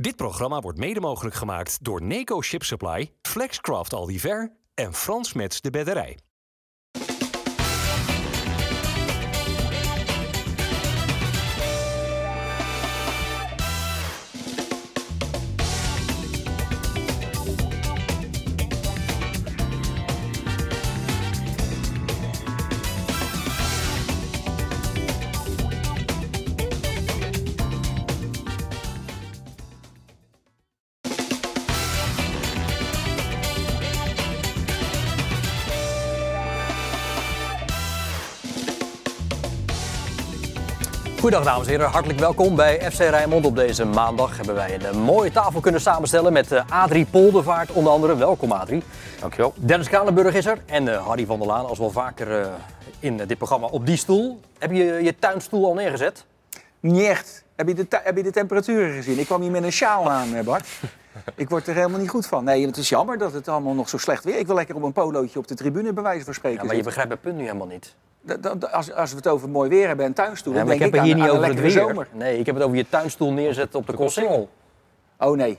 Dit programma wordt mede mogelijk gemaakt door Neco Ship Supply, Flexcraft Aldiver en Frans Mets de Bedderij. Goedendag dames en heren, hartelijk welkom bij FC Rijnmond. Op deze maandag hebben wij een eh, mooie tafel kunnen samenstellen met eh, Adrie Poldervaart onder andere. Welkom Adrie. Dankjewel. Dennis Kranenburg is er en uh, Harry van der Laan, als wel vaker in dit programma, op die stoel. Heb je je tuinstoel al neergezet? Niet echt. Heb je, de, heb je de temperaturen gezien? Ik kwam hier met een sjaal aan, Bart. Ik word er helemaal niet goed van. Nee, het is jammer dat het allemaal nog zo slecht weer. Ik wil lekker op een polootje op de tribune bij wijze van spreken. Ja, maar je begrijpt het punt nu helemaal niet. Als, als we het over mooi weer hebben en tuinstoel, ja, dan denk ik heb ik het hier aan, niet aan over een het weer. zomer. Nee, ik heb het over je tuinstoel neerzetten op de Koolsingel. Oh nee.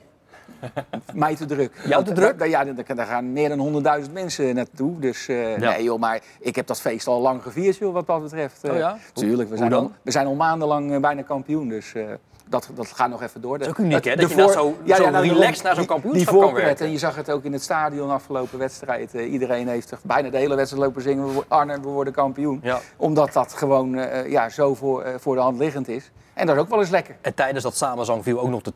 Mij te druk. Jou te druk? Daar, ja, daar, gaan meer dan 100.000 mensen naartoe. Dus uh, Ja. nee joh, maar ik heb dat feest al lang gevierd joh, wat dat betreft. Oh ja? Tuurlijk, we zijn, dan? al, we zijn al maandenlang eh, bijna kampioen. Dus eh, dat, dat gaat nog even door. Dat is ook uniek, hè? Dat je nou zo- Ja, zo ja, nou, relaxed naar zo'n kampioenschap die kan werken. En je zag het ook in het stadion afgelopen wedstrijd. Eh, iedereen heeft er bijna de hele wedstrijd lopen zingen. Arne, we worden kampioen. Ja. Omdat dat gewoon eh, ja, zo voor, eh, voor de hand liggend is. En dat is ook wel eens lekker. En tijdens dat samenzang viel ook nog de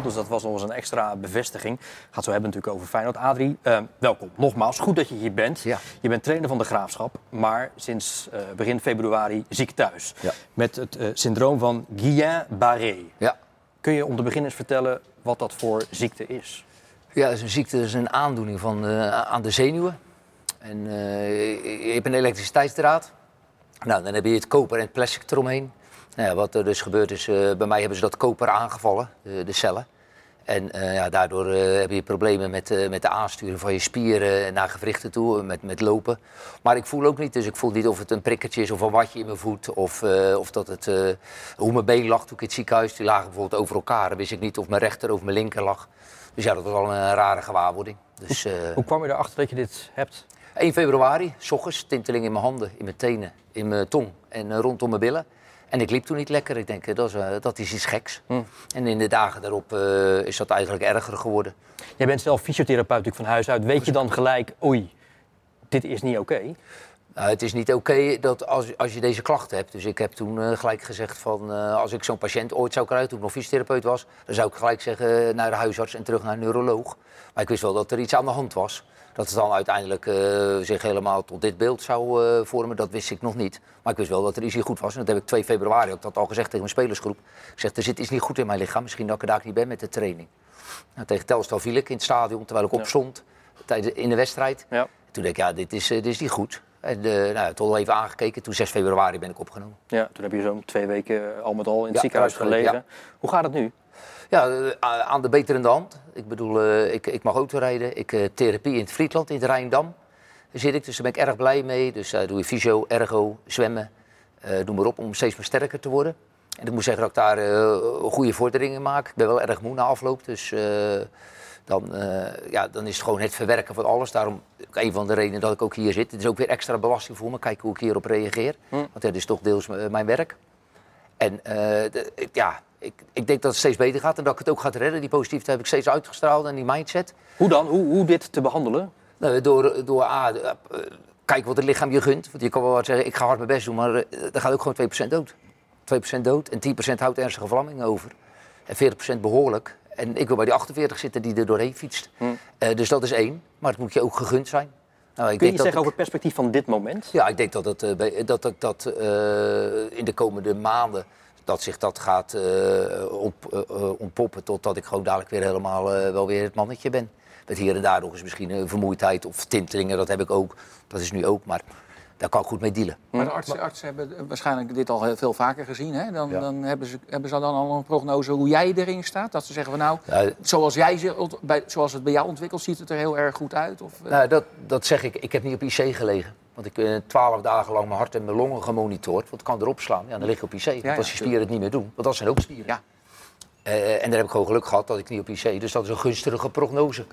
2-0. Dus dat was nog eens een extra bevestiging. Gaat zo hebben natuurlijk over Feyenoord. Adrie, eh, welkom. Nogmaals, goed dat je hier bent. Ja. Je bent trainer van de Graafschap. Maar sinds eh, begin februari ziek thuis. Ja. Met het eh, syndroom van Guillain-Barré. Ja. Kun je om te beginnen eens vertellen wat dat voor ziekte is? Ja, dat is een ziekte, dat is een aandoening van, aan de zenuwen. En je hebt een elektriciteitsdraad. Nou, dan heb je het koper en het plastic eromheen. Nou ja, wat er dus gebeurd is, eh, bij mij hebben ze dat koper aangevallen, de, de cellen. En eh, ja, daardoor eh, heb je problemen met, eh, met de aansturing van je spieren naar gewrichten toe, met, met lopen. Maar ik voel ook niet, dus ik voel niet of het een prikkertje is of een watje in mijn voet. Of, eh, of dat het, eh, hoe mijn been lag toen ik in het ziekenhuis, die lagen bijvoorbeeld over elkaar. Dan wist ik niet of mijn rechter of mijn linker lag. Dus ja, dat was al een rare gewaarwording. Dus, eh, Hoe kwam je erachter dat je dit hebt? 1 februari, s ochtends, tinteling in mijn handen, in mijn tenen, in mijn tong en eh, rondom mijn billen. En ik liep toen niet lekker. Ik denk, eh, dat is, eh, dat is iets geks. Hm. En in de dagen daarop eh, is dat eigenlijk erger geworden. Jij bent zelf fysiotherapeut van huis uit. Weet je dan gelijk, oei, dit is niet oké? Nou, het is niet oké dat als, als je deze klachten hebt. Dus ik heb toen gelijk gezegd van als ik zo'n patiënt ooit zou krijgen, toen ik nog fysiotherapeut was, dan zou ik gelijk zeggen naar de huisarts en terug naar een neuroloog. Maar ik wist wel dat er iets aan de hand was. Dat het dan uiteindelijk eh, zich helemaal tot dit beeld zou eh, vormen, dat wist ik nog niet. Maar ik wist wel dat er iets niet goed was. En dat heb ik 2 februari ook dat al gezegd tegen mijn spelersgroep. Ik zeg, er zit iets niet goed in mijn lichaam. Misschien dat ik er daar niet ben met de training. Nou, tegen Telstar viel ik in het stadion, terwijl ik Ja. opstond tijdens, in de wedstrijd. Ja. Toen dacht ik, ja, dit is, eh, dit is niet goed. En eh nou, toch wel even aangekeken. Toen 6 februari ben ik opgenomen. Ja, toen heb je zo'n twee weken al met al in het Ja, ziekenhuis gelegen. Hoe gaat het nu? Ja, eh, aan de beterende hand. Ik bedoel, eh, ik, ik mag auto rijden. Ik eh, therapie in het Friesland, in het Rijndam. Daar zit ik, dus daar ben ik erg blij mee. Dus daar doe je fysio, ergo, zwemmen. eh doe maar op om steeds maar sterker te worden. En ik moet zeggen dat ik daar eh, goede vorderingen maak. Ik ben wel erg moe na afloop. Dus eh, dan, eh, ja, dan is het gewoon het verwerken van alles. Daarom een van de redenen dat ik ook hier zit. Het is ook weer extra belasting voor me. Kijken hoe ik hierop reageer. Hm. Want dat is toch deels mijn werk. En eh, de- ja, ik, ik denk dat het steeds beter gaat en dat ik het ook ga redden. Die positiviteit heb ik steeds uitgestraald en die mindset. Hoe dan? Hoe, hoe dit te behandelen? Nou, door door A, eh, kijken wat het lichaam je gunt. Want je kan wel wat zeggen, ik ga hard mijn best doen, maar eh, er gaat ook gewoon 2% dood. 2% dood en 10% houdt ernstige vlamming over. En 40% behoorlijk. En ik wil bij die 48 zitten die er doorheen fietst. Hm. Eh, dus dat is één. Maar het moet je ook gegund zijn. Nou, ik Kun je iets zeggen ik- over het perspectief van dit moment? ja, ik denk dat het, eh, bij- dat, dat, dat eh, in de komende maanden dat zich dat gaat op, ontpoppen totdat ik gewoon dadelijk weer helemaal wel weer het mannetje ben. Met hier en daar nog eens misschien een vermoeidheid of tintelingen, dat heb ik ook. Dat is nu ook, maar daar kan ik goed mee dealen. Maar de artsen, artsen hebben waarschijnlijk dit al heel veel vaker gezien. Hè? Dan, Ja. dan hebben, ze, hebben ze dan al een prognose hoe jij erin staat? Dat ze zeggen van nou, Ja, zoals, jij, zich bij, zoals het bij jou ontwikkelt, ziet het er heel erg goed uit? Of, eh? Nou, dat, dat zeg ik. Ik heb niet op IC gelegen. Want ik ben twaalf dagen lang mijn hart en mijn longen gemonitord. Want kan erop slaan. Ja, dan lig je op IC. Want ja, als je spieren het niet meer doen. Want dat zijn ook spieren. Ja. Eh, en daar heb ik gewoon geluk gehad dat ik niet op IC. Dus dat is een gunstige prognose.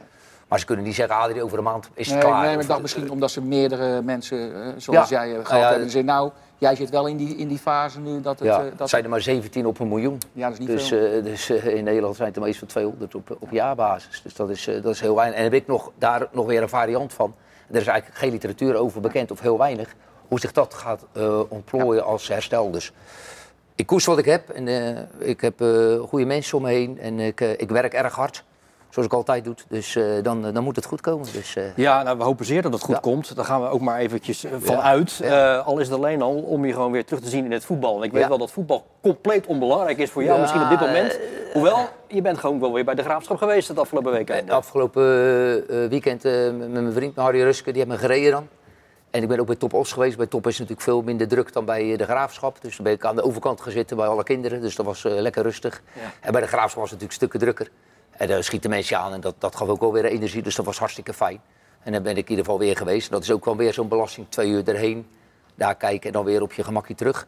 Maar ze kunnen niet zeggen, Adrie, over een maand is het Nee, klaar. nee, maar ik dacht eh, misschien omdat ze meerdere mensen, eh, zoals Ja. jij eh, Nou gehad ja, hebben, zeggen, nou, jij zit wel in die, in die fase nu dat het... ja, dat, zijn er maar 17 op een miljoen. ja, dat is niet Dus, veel. dus in Nederland zijn het er meestal 200 op, op jaarbasis. Dus dat is, dat is heel weinig. En heb ik nog, daar nog weer een variant van. Er is eigenlijk geen literatuur over bekend, of heel weinig, hoe zich dat gaat ontplooien als herstel. Dus ik koers wat ik heb en ik heb goede mensen om me heen en ik, ik werk erg hard. Zoals ik altijd doe. Dus eh, dan, dan moet het goed komen. Dus, eh, Ja, nou, we hopen zeer dat het goed Ja. komt. Daar gaan we ook maar eventjes eh, vanuit. Ja. Eh, al is het alleen al om je gewoon weer terug te zien in het voetbal. En ik weet wel dat voetbal compleet onbelangrijk is voor jou misschien op dit moment. eh, Hoewel, je bent gewoon wel weer bij de Graafschap geweest het afgelopen weekend. Het afgelopen eh, eh, weekend eh, met mijn vriend Harry Ruske, die heeft me gereden dan. En ik ben ook bij Top Os geweest. Bij Top is natuurlijk veel minder druk dan bij eh, de Graafschap. Dus dan ben ik aan de overkant gezeten bij alle kinderen. Dus dat was eh, lekker rustig. Ja. En bij de Graafschap was het natuurlijk stukken drukker. En daar schieten mensen aan en dat, dat gaf ook wel weer energie. Dus dat was hartstikke fijn. En dan ben ik in ieder geval weer geweest. Dat is ook wel weer zo'n belasting. Twee uur erheen, daar kijken en dan weer op je gemakje terug.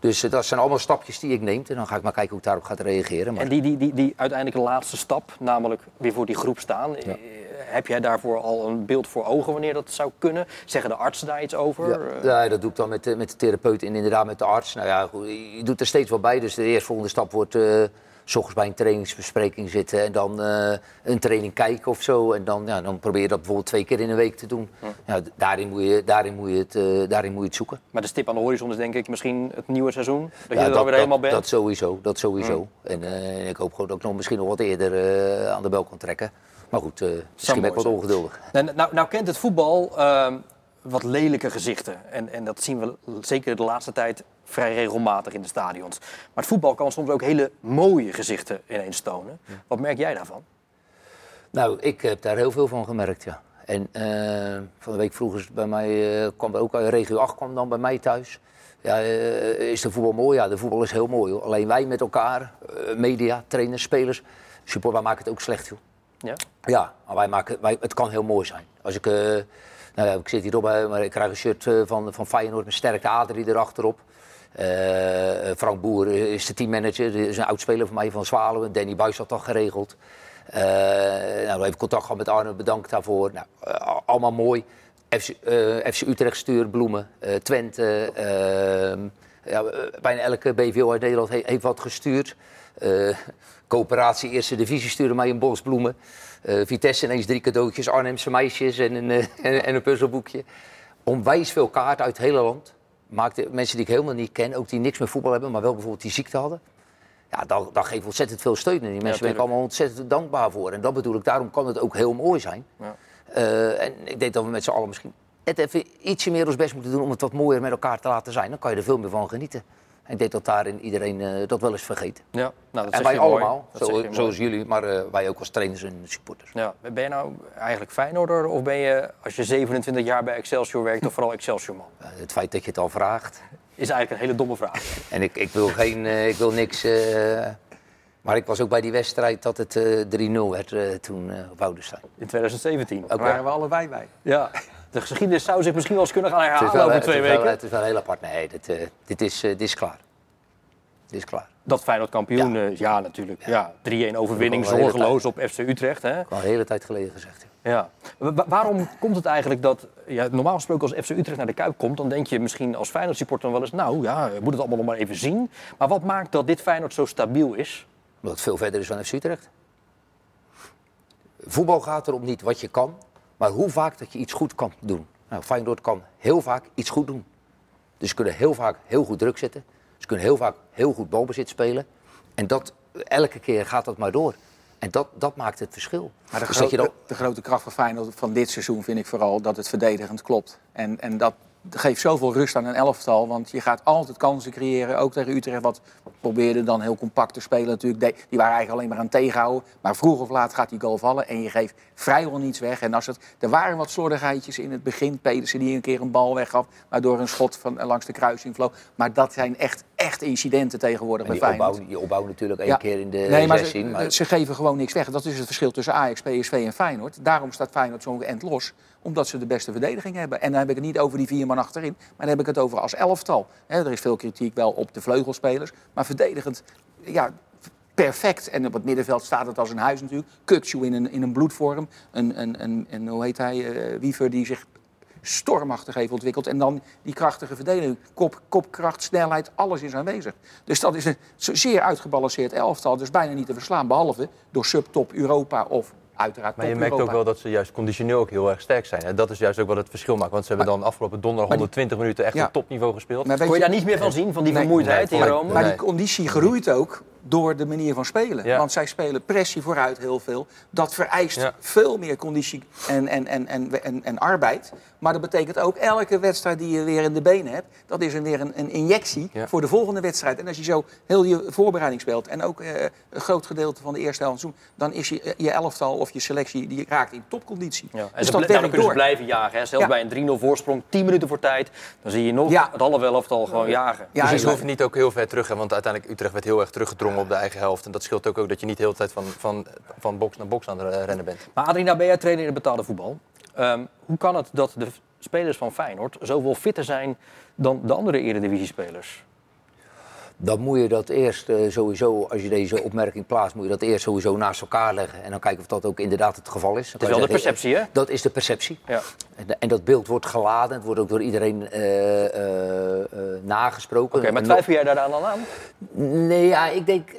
Dus eh, dat zijn allemaal stapjes die ik neem. En dan ga ik maar kijken hoe ik daarop ga reageren. Maar... En die, die, die, die uiteindelijk laatste stap, namelijk weer voor die groep staan. eh, Heb jij daarvoor al een beeld voor ogen wanneer dat zou kunnen? Zeggen de artsen daar iets over? Ja, Eh, ja, dat doe ik dan met, de- met de therapeut en inderdaad met de arts. Nou ja, goed, je doet er steeds wat bij. Dus de eerstvolgende stap wordt s ochtends bij een trainingsbespreking zitten en dan eh, een training kijken of zo. En dan, ja, dan probeer je dat bijvoorbeeld twee keer in een week te doen. Ja, daarin, moet je, daarin, moet je het, eh, daarin moet je het zoeken. Maar de stip aan de horizon is denk ik misschien het nieuwe seizoen. Dat Ja, je er dan weer helemaal bent. Dat sowieso, dat sowieso. En eh, ik hoop gewoon dat ik nog misschien nog wat eerder aan de bel kan trekken. Maar goed, misschien ben ik wat ongeduldig. Nou, nou, nou kent het voetbal ehm, wat lelijke gezichten. En, en dat zien we zeker de laatste tijd vrij regelmatig in de stadions. Maar het voetbal kan soms ook hele mooie gezichten ineens tonen. Wat merk jij daarvan? Nou, ik heb daar heel veel van gemerkt, ja. En eh, van de week vroeger bij mij, eh, kwam er ook uit regio 8 kwam dan bij mij thuis. Ja, eh, is de voetbal mooi? Ja, de voetbal is heel mooi. Hoor. Alleen wij met elkaar, media, trainers, spelers, support, wij maken het ook slecht, joh. Ja? Ja, maar wij maken, wij, het kan heel mooi zijn. Als ik, nou ik zit hierop, hè, maar ik krijg een shirt eh, van, van Feyenoord met sterke Adrie erachterop. Eh, Frank Boer is de teammanager, is een oud-speler van mij van Zwaluwen. Danny Buis had dat geregeld. Eh nou, we contact gehad met Arne, bedankt daarvoor. Nou, allemaal mooi. FC, Utrecht stuurt bloemen. Twente, ehm, ja, bijna elke BVO uit Nederland he- heeft wat gestuurd. Coöperatie Eerste Divisie stuurde mij een bos bloemen. Eh, Vitesse ineens drie cadeautjes, Arnhemse meisjes en een, eh, en, en een puzzelboekje. Onwijs veel kaarten uit het hele land. Maakte mensen die ik helemaal niet ken, ook die niks met voetbal hebben, maar wel bijvoorbeeld die ziekte hadden. Ja, dat, dat geeft ontzettend veel steun. En die mensen ben ik allemaal ontzettend dankbaar voor. En dat bedoel ik, daarom kan het ook heel mooi zijn. Ja. Eh, en ik denk dat we met z'n allen misschien net even ietsje meer ons best moeten doen om het wat mooier met elkaar te laten zijn. Dan kan je er veel meer van genieten. En ik denk dat daarin iedereen eh, dat wel eens vergeet. Ja, nou, dat en zeg wij je mooi. allemaal, zo, zoals jullie, maar eh, wij ook als trainers en supporters. Ja, ben je nou eigenlijk Feyenoorder of ben je, als je 27 jaar bij Excelsior werkt, toch vooral Excelsior-man? Eh, het feit dat je het al vraagt. Is eigenlijk een hele domme vraag. En ik, ik wil geen, eh, ik wil niks. eh, maar ik was ook bij die wedstrijd dat het eh 3-0 werd eh, toen eh, op Woudenstein. In 2017. Ook Daar waren we allebei bij. Ja. De geschiedenis zou zich misschien wel eens kunnen gaan herhalen wel, over het twee wel- weken. het is wel heel apart. Nee, dit, eh, dit, is, eh, dit is klaar. Dit is klaar. Dat Feyenoord kampioen is, ja natuurlijk. Ja. 3-1 overwinning, zorgeloos op FC Utrecht. Hè? Al een hele tijd geleden gezegd. ja. Ja. Wa- wa- waarom komt het eigenlijk dat, ja, normaal gesproken als FC Utrecht naar de Kuip komt, dan denk je misschien als Feyenoord supporter dan wel eens, nou ja, moet het allemaal nog maar even zien. Maar wat maakt dat dit Feyenoord zo stabiel is? Omdat het veel verder is van FC Utrecht. Voetbal gaat erom niet wat je kan, maar hoe vaak dat je iets goed kan doen. Nou, Feyenoord kan heel vaak iets goed doen. Dus ze kunnen heel vaak heel goed druk zetten. Ze kunnen heel vaak heel goed balbezit spelen. En dat, elke keer gaat dat maar door. En dat, dat maakt het verschil. Maar de, Dus dat je dan- de grote kracht van Feyenoord van dit seizoen vind ik vooral dat het verdedigend klopt. En, en dat geeft zoveel rust aan een elftal. Want je gaat altijd kansen creëren. Ook tegen Utrecht, wat probeerde dan heel compact te spelen natuurlijk. Die waren eigenlijk alleen maar aan het tegenhouden. Maar vroeg of laat gaat die goal vallen. En je geeft vrijwel niets weg. En als het, er waren wat slordigheidjes in het begin. Pedersen die een keer een bal weggaf. Waardoor een schot van, langs de kruising vloog. Maar dat zijn echt, echt incidenten tegenwoordig en bij Feyenoord. opbouw, die opbouw natuurlijk één Ja. keer in de nee, maar 16. Ze, maar ze geven gewoon niks weg. Dat is het verschil tussen Ajax, PSV en Feyenoord. Daarom staat Feyenoord zo'n end los. Omdat ze de beste verdediging hebben. En dan heb ik het niet over die vier man achterin. Maar dan heb ik het over als elftal. Er is veel kritiek wel op de vleugelspelers. Maar verdedigend, ja, perfect. En op het middenveld staat het als een huis natuurlijk. Kukcu in een, in een bloedvorm. Een, een, een, een, hoe heet hij, eh, Wiever die zich stormachtig heeft ontwikkeld. En dan die krachtige verdeling. Kop, kopkracht, snelheid, alles is aanwezig. Dus dat is een zeer uitgebalanceerd elftal. Dus bijna niet te verslaan. Behalve door subtop Europa of uiteraard Maar je merkt ook wel dat ze juist conditioneel ook heel erg sterk zijn. En dat is juist ook wat het verschil maakt. Want ze hebben dan afgelopen donderdag maar die- 120 minuten echt Ja. op topniveau gespeeld. Maar Kon je je- daar niet meer van zien, van die Nee. vermoeidheid Nee, in maar- Rome? Maar Nee. die conditie groeit ook door de manier van spelen. Ja. Want zij spelen pressie vooruit heel veel. Dat vereist Ja. veel meer conditie en, en, en, en, en, en arbeid. Maar dat betekent ook elke wedstrijd die je weer in de benen hebt... dat is een, weer een, een injectie Ja. voor de volgende wedstrijd. En als je zo heel je voorbereiding speelt... en ook eh, een groot gedeelte van de eerste helft... doen, dan is je, je elftal of je selectie die raakt in topconditie. Ja. En Dus ze dat bl- kunnen ze blijven jagen. Hè? Zelfs Ja. bij een 3-0 voorsprong, 10 minuten voor tijd. Dan zie je nog Ja. het halve elftal gewoon jagen. Ja, dus ze hoeven niet ook heel ver terug. Hè, want uiteindelijk Utrecht werd heel erg teruggedrongen op de eigen helft. En dat scheelt ook, ook dat je niet de hele tijd van, van, van box naar box aan het rennen bent. Maar Adrie, nou ben jij trainer in het betaalde voetbal. Ehm, hoe kan het dat de spelers van Feyenoord zoveel fitter zijn dan de andere eredivisiespelers? Dan moet je dat eerst eh, sowieso, als je deze opmerking plaatst, moet je dat eerst sowieso naast elkaar leggen. En dan kijken of dat ook inderdaad het geval is. Het is wel de perceptie, hè? Dat is de perceptie. Ja. En, en dat beeld wordt geladen, het wordt ook door iedereen eh, eh, nagesproken. Oké, maar twijfel jij daar dan aan? Nee, ja, ik denk,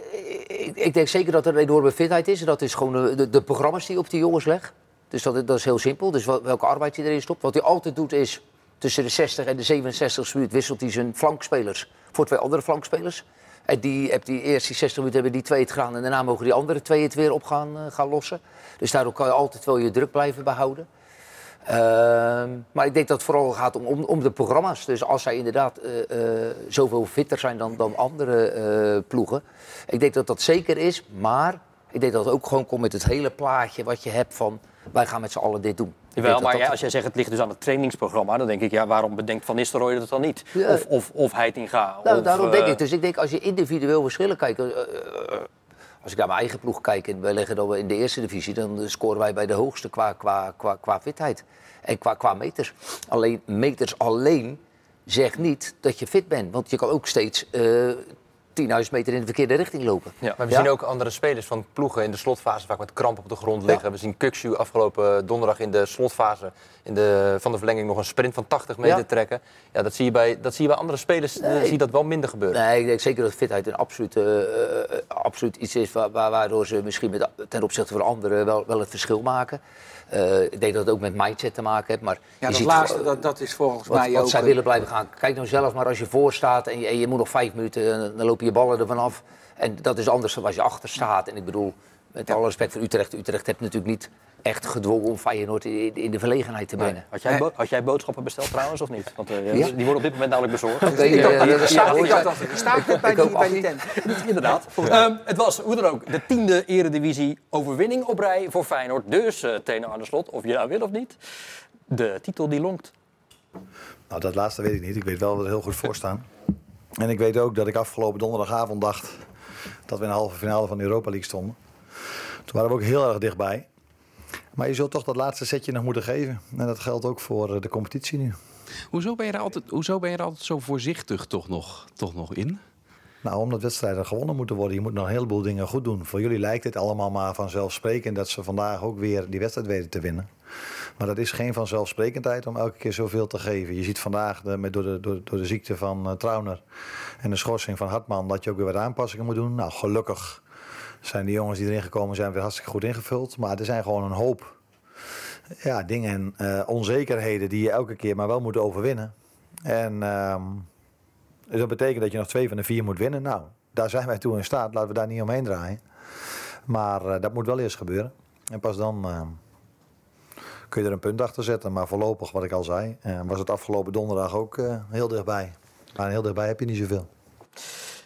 ik, ik denk zeker dat er een enorme fitheid is. En dat is gewoon de, de, de programma's die je op die jongens legt. Dus dat, dat is heel simpel. Dus wel- welke arbeid hij erin stopt. Wat hij altijd doet is, tussen de 60 en de 67 minuut wisselt hij zijn flankspelers voor twee andere flankspelers. En die, heb die eerst die 60 minuten hebben die twee het gedaan. En daarna mogen die andere twee het weer op gaan, eh, gaan lossen. Dus daardoor kan je altijd wel je druk blijven behouden. Ehm, maar ik denk dat het vooral gaat om, om, de programma's. Dus als zij inderdaad eh, eh, zoveel fitter zijn dan, dan andere ploegen. Ik denk dat dat zeker is. Maar ik denk dat het ook gewoon komt met het hele plaatje wat je hebt van... wij gaan met z'n allen dit doen. Dat maar dat- ja, als jij zegt het ligt dus aan het trainingsprogramma, dan denk ik, ja, waarom bedenkt Van Nistelrooy dat dan niet? Ja. Of, of, of Heitinga. Nou, of, daarom eh, denk ik. Dus ik denk als je individueel verschillen kijkt. eh, eh, als ik naar mijn eigen ploeg kijk en wij leggen dan in de eerste divisie, dan scoren wij bij de hoogste qua, qua, qua, qua fitheid. En qua, qua meters. Alleen meters alleen zegt niet dat je fit bent. Want je kan ook steeds eh 10.000 meter in de verkeerde richting lopen. Ja. Maar we Ja. zien ook andere spelers van ploegen in de slotfase vaak met kramp op de grond liggen. We zien Kuksu afgelopen donderdag in de slotfase in de, van de verlenging nog een sprint van 80 meter Ja. trekken. Ja, dat zie je bij, dat zie je bij andere spelers eh, Nee. zie je dat wel minder gebeuren. Nee, ik denk zeker dat fitheid een absoluut, eh, eh, absoluut iets is wa- wa- waardoor ze misschien met, ten opzichte van anderen wel, wel het verschil maken. Eh, ik denk dat het ook met mindset te maken heeft. Maar Ja, dat ziet laatste, dat, dat is volgens Wat, mij wat ook... zij eh, willen blijven gaan. Kijk nou zelf maar als je voor staat en je, en je moet nog vijf minuten, en dan lopen je ballen er vanaf. En dat is anders dan als je achter staat. En ik bedoel, met alle respect voor Utrecht. Utrecht heeft natuurlijk niet echt gedwongen om Feyenoord in, de verlegenheid te brengen. Had jij, had jij boodschappen besteld trouwens, of niet? Want eh, Ja. die worden op dit moment namelijk bezorgd. Ik dacht eh, staat- werd bij die, bij die tent. Inderdaad. Ehm, het was, hoe dan ook, de tiende eredivisie overwinning op rij voor Feyenoord. Dus, eh trainer Arne Slot, of je nou wil of niet, de titel die lonkt. Nou, dat laatste weet ik niet. Ik weet wel dat we er heel goed voor staan. En ik weet ook dat ik afgelopen donderdagavond dacht dat we in de halve finale van de Europa League stonden. Toen waren we ook heel erg dichtbij. Maar je zult toch dat laatste setje nog moeten geven. En dat geldt ook voor eh, de competitie nu. Hoezo ben je er altijd, hoezo ben je er altijd zo voorzichtig toch nog, toch nog in? Nou, omdat wedstrijden gewonnen moeten worden. Je moet nog een heleboel dingen goed doen. Voor jullie lijkt het allemaal maar vanzelfsprekend dat ze vandaag ook weer die wedstrijd weten te winnen. Maar dat is geen vanzelfsprekendheid om elke keer zoveel te geven. Je ziet vandaag de, met, door, de, door, door de ziekte van eh, Trauner en de schorsing van Hartman dat je ook weer wat aanpassingen moet doen. Nou, gelukkig zijn die jongens die erin gekomen zijn weer hartstikke goed ingevuld. Maar er zijn gewoon een hoop ja, dingen en eh, onzekerheden die je elke keer maar wel moet overwinnen. En ehm, dus dat betekent dat je nog twee van de vier moet winnen. Nou, daar zijn wij toe in staat. Laten we daar niet omheen draaien. Maar eh, dat moet wel eerst gebeuren. En pas dan eh, kun je er een punt achter zetten. Maar voorlopig, wat ik al zei, eh, was het afgelopen donderdag ook heel dichtbij. Maar heel dichtbij heb je niet zoveel.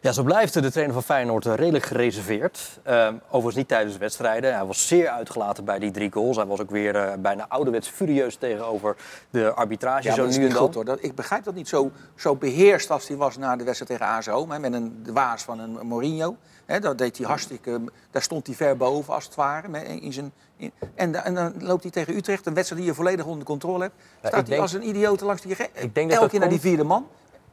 Ja, zo blijft de trainer van Feyenoord eh, redelijk gereserveerd. Ehm, overigens niet tijdens wedstrijden. Hij was zeer uitgelaten bij die drie goals. Hij was ook weer eh, bijna ouderwets furieus tegenover de arbitrage Ja, zo dat is nu en dan. goed hoor. Dat, ik begrijp dat niet zo, zo beheerst als hij was na de wedstrijd tegen AS Rome. hè, Met een de waas van een Mourinho. Hè, dat deed hij hartstikke, daar stond hij ver boven als het ware. met- In zijn, in, en, da- en dan loopt hij tegen Utrecht, een wedstrijd die je volledig onder controle hebt. Staat hij denk- als een idioot langs die Ik denk dat elke dat keer naar die vierde man.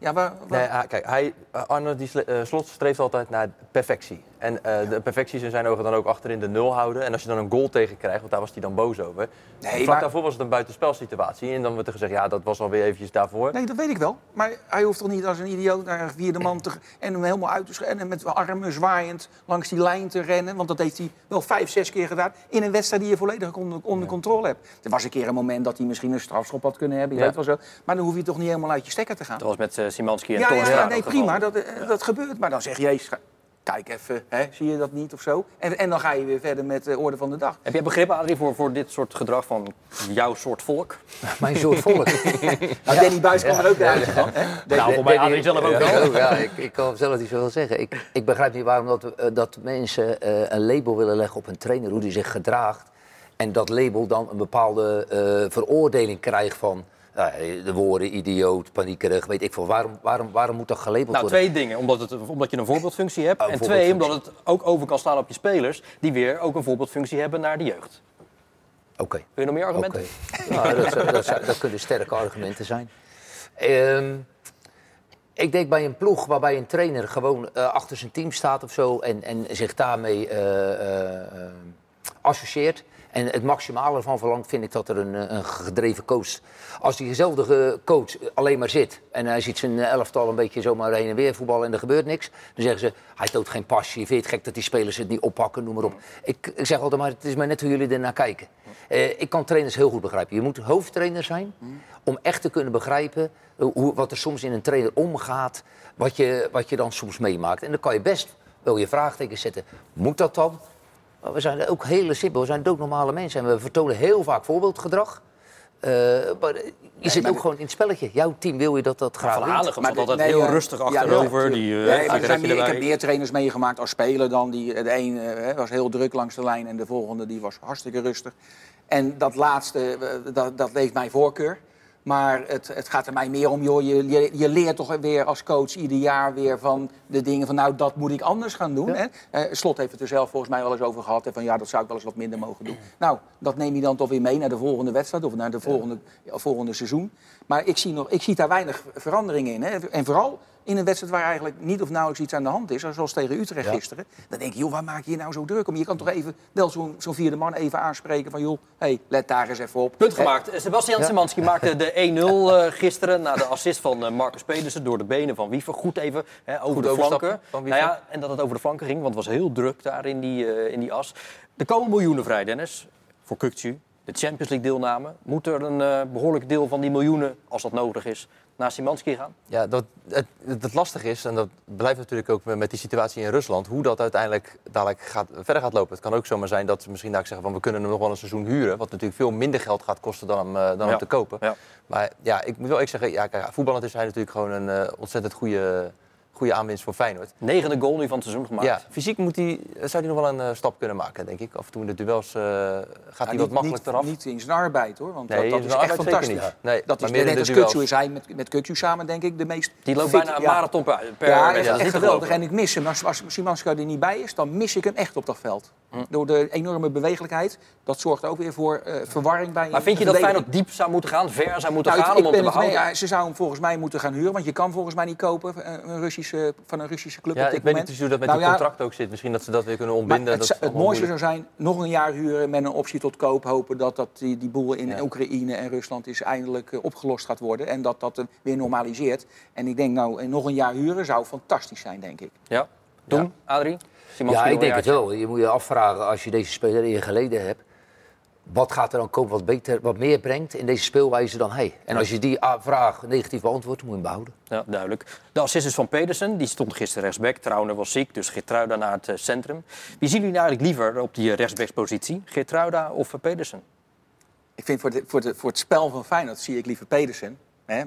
Ja, waar, waar- Nee, hij- kijk, hij, eh, Arne die eh, Slot streeft altijd naar perfectie. En eh, de perfectie is in zijn ogen dan ook achterin de nul houden. En als je dan een goal tegen krijgt, want daar was hij dan boos over. Nee, Vlak maar- daarvoor was het een buitenspelsituatie. En dan wordt er gezegd, ja, dat was alweer eventjes daarvoor. Nee, dat weet ik wel. Maar hij hoeft toch niet als een idioot naar een vierde man te... en hem helemaal uit te schrijven en met armen zwaaiend langs die lijn te rennen. Want dat heeft hij wel vijf, zes keer gedaan in een wedstrijd die je volledig onder, onder controle hebt. Er was een keer een moment dat hij misschien een strafschop had kunnen hebben, je Ja. weet wel zo. Maar dan hoef je toch niet helemaal uit je stekker te gaan. Dat was met Simanski en Ja, ja, Toornstra ja, nee, prima, dat, eh, dat gebeurt. Maar dan zeg je, kijk even, hè, zie je dat niet of zo? En, en dan ga je weer verder met de orde van de dag. Heb jij begrip, Adrie, voor, voor dit soort gedrag van jouw soort volk? Mijn soort volk. Nou, Danny Buis kan er ook uit van. Nou, voor mij Adrie zelf ook wel. Ja, ja, ik, ik kan zelf niet zoveel zeggen. Ik, ik begrijp niet waarom dat, eh, dat mensen eh, een label willen leggen op een trainer, hoe die zich gedraagt. En dat label dan een bepaalde eh, veroordeling krijgt van de woorden idioot, paniekerig, weet ik veel. Waarom, waarom, waarom moet dat gelabeld Nou, worden? twee dingen. Omdat, het, omdat je een voorbeeldfunctie hebt. Oh, en twee, omdat het ook over kan slaan op je spelers... die weer ook een voorbeeldfunctie hebben naar de jeugd. Oké. Wil je nog meer argumenten? Nou, dat, dat, dat kunnen sterke argumenten zijn. Ehm, ik denk bij een ploeg waarbij een trainer gewoon eh, achter zijn team staat of zo en, en zich daarmee eh, eh, associeert. En het maximale ervan verlangt, vind ik dat er een, eh, een gedreven coach. Als diezelfde coach alleen maar zit en hij ziet zijn elftal een beetje zomaar heen en weer voetballen en er gebeurt niks, dan zeggen ze: hij toont geen passie. Vind je het gek dat die spelers het niet oppakken? Noem maar op. Ik, ik zeg altijd maar: het is maar net hoe jullie ernaar kijken. Eh, ik kan trainers heel goed begrijpen. Je moet hoofdtrainer zijn om echt te kunnen begrijpen eh, hoe, wat er soms in een trainer omgaat, wat je, wat je dan soms meemaakt. En dan kan je best wel je vraagtekens zetten. Moet dat dan? Maar we zijn ook hele simpel, we zijn doodnormale mensen en we vertonen heel vaak voorbeeldgedrag. Eh, maar je zit maar ook de- gewoon in het spelletje. Jouw team wil je dat dat graag Van Maar altijd nee, heel ja. rustig Ja, achterover. ja, die, eh, Nee, maar er meer, ik heb meer trainers meegemaakt als speler dan. Die, de een eh, was heel druk langs de lijn en de volgende die was hartstikke rustig. En dat laatste, dat, dat leeft mijn voorkeur. Maar het, het gaat er mij meer om, joh, je, je, je leert toch weer als coach ieder jaar weer van de dingen van, nou, dat moet ik anders gaan doen. Hè? Eh, Slot heeft het er zelf volgens mij wel eens over gehad. Hè, van ja, dat zou ik wel eens wat minder mogen doen. Nou, dat neem je dan toch weer mee naar de volgende wedstrijd of naar de volgende, ja, volgende seizoen. Maar ik zie, nog, ik zie daar weinig verandering in. Hè? En vooral in een wedstrijd waar eigenlijk niet of nauwelijks iets aan de hand is, zoals tegen Utrecht gisteren. Dan denk je, joh, waar maak je je nou zo druk om? Je kan toch even wel zo'n zo'n vierde man even aanspreken van, joh, hey, let daar eens even op. Punt gemaakt. Sebastian Simanski maakte de 1-0 eh, gisteren na de assist van eh, Marcus Pedersen door de benen van Wiever. Goed even hè, over Goed de flanken. Nou ja, en dat het over de flanken ging, want het was heel druk daar in die, eh, in die as. Er komen miljoenen vrij, Dennis, voor Kukcu. De Champions League deelname. Moet er een eh, behoorlijk deel van die miljoenen, als dat nodig is, naar Simanski gaan? Ja, dat, het, het, lastige is, en dat blijft natuurlijk ook met die situatie in Rusland, hoe dat uiteindelijk dadelijk gaat, verder gaat lopen. Het kan ook zomaar zijn dat ze misschien daar zeggen van we kunnen hem nog wel een seizoen huren, wat natuurlijk veel minder geld gaat kosten dan hem, eh, dan Ja. hem te kopen. Ja. Maar ja, ik moet wel ik zeggen, ja, kijk, voetballend is hij natuurlijk gewoon een eh, ontzettend goede, goede aanwinst voor Feyenoord. Negende goal nu van het seizoen gemaakt. Ja, fysiek moet hij, zou hij nog wel een eh, stap kunnen maken, denk ik. Af en toe in de duels eh, gaat hij Ja, wat makkelijk niet, eraf. Niet in zijn arbeid hoor, want Nee, dat, dat is echt fantastisch. niet. Nee, dat is net als. Kutsu is hij met, met Kutsu samen denk ik de meest Die loopt fit- bijna een ja. marathon per, per ja, Dat is echt niet te geweldig. En ik mis hem. Als, als Simanska er niet bij is, dan mis ik hem echt op dat veld. Door de enorme bewegelijkheid. Dat zorgt ook weer voor eh, verwarring bij Maar vind je dat Feyenoord diep zou moeten gaan, ver zou moeten nou, gaan ik om hem te het behouden? Ja, ze zou hem volgens mij moeten gaan huren. Want je kan volgens mij niet kopen eh, een Russische, van een Russische club Ja, op dit ik weet moment. niet precies hoe dat met Nou die ja, contract ook zit. Misschien dat ze dat weer kunnen maar ontbinden. het, dat het mooiste zou zijn, nog een jaar huren met een optie tot koop. Hopen dat, dat die, die boel in Ja. Oekraïne en Rusland is eindelijk eh, opgelost gaat worden. En dat dat weer normaliseert. En ik denk nou, nog een jaar huren zou fantastisch zijn, denk ik. Ja. Doen, Adrie? Ja, ik denk het wel. Je moet je afvragen als je deze speler in je geleden hebt. Wat gaat er dan komen wat, beter, wat meer brengt in deze speelwijze dan hij? En als je die vraag negatief beantwoordt, moet je hem behouden. Ja, duidelijk. De assist is van Pedersen. Die stond gisteren rechtsback. Trauner was ziek, dus Geertruida naar het eh, centrum. Wie zien jullie nou eigenlijk liever op die eh, rechtsbackspositie? Geertruida of eh, Pedersen? Ik vind voor, de, voor, de, voor het spel van Feyenoord zie ik liever Pedersen.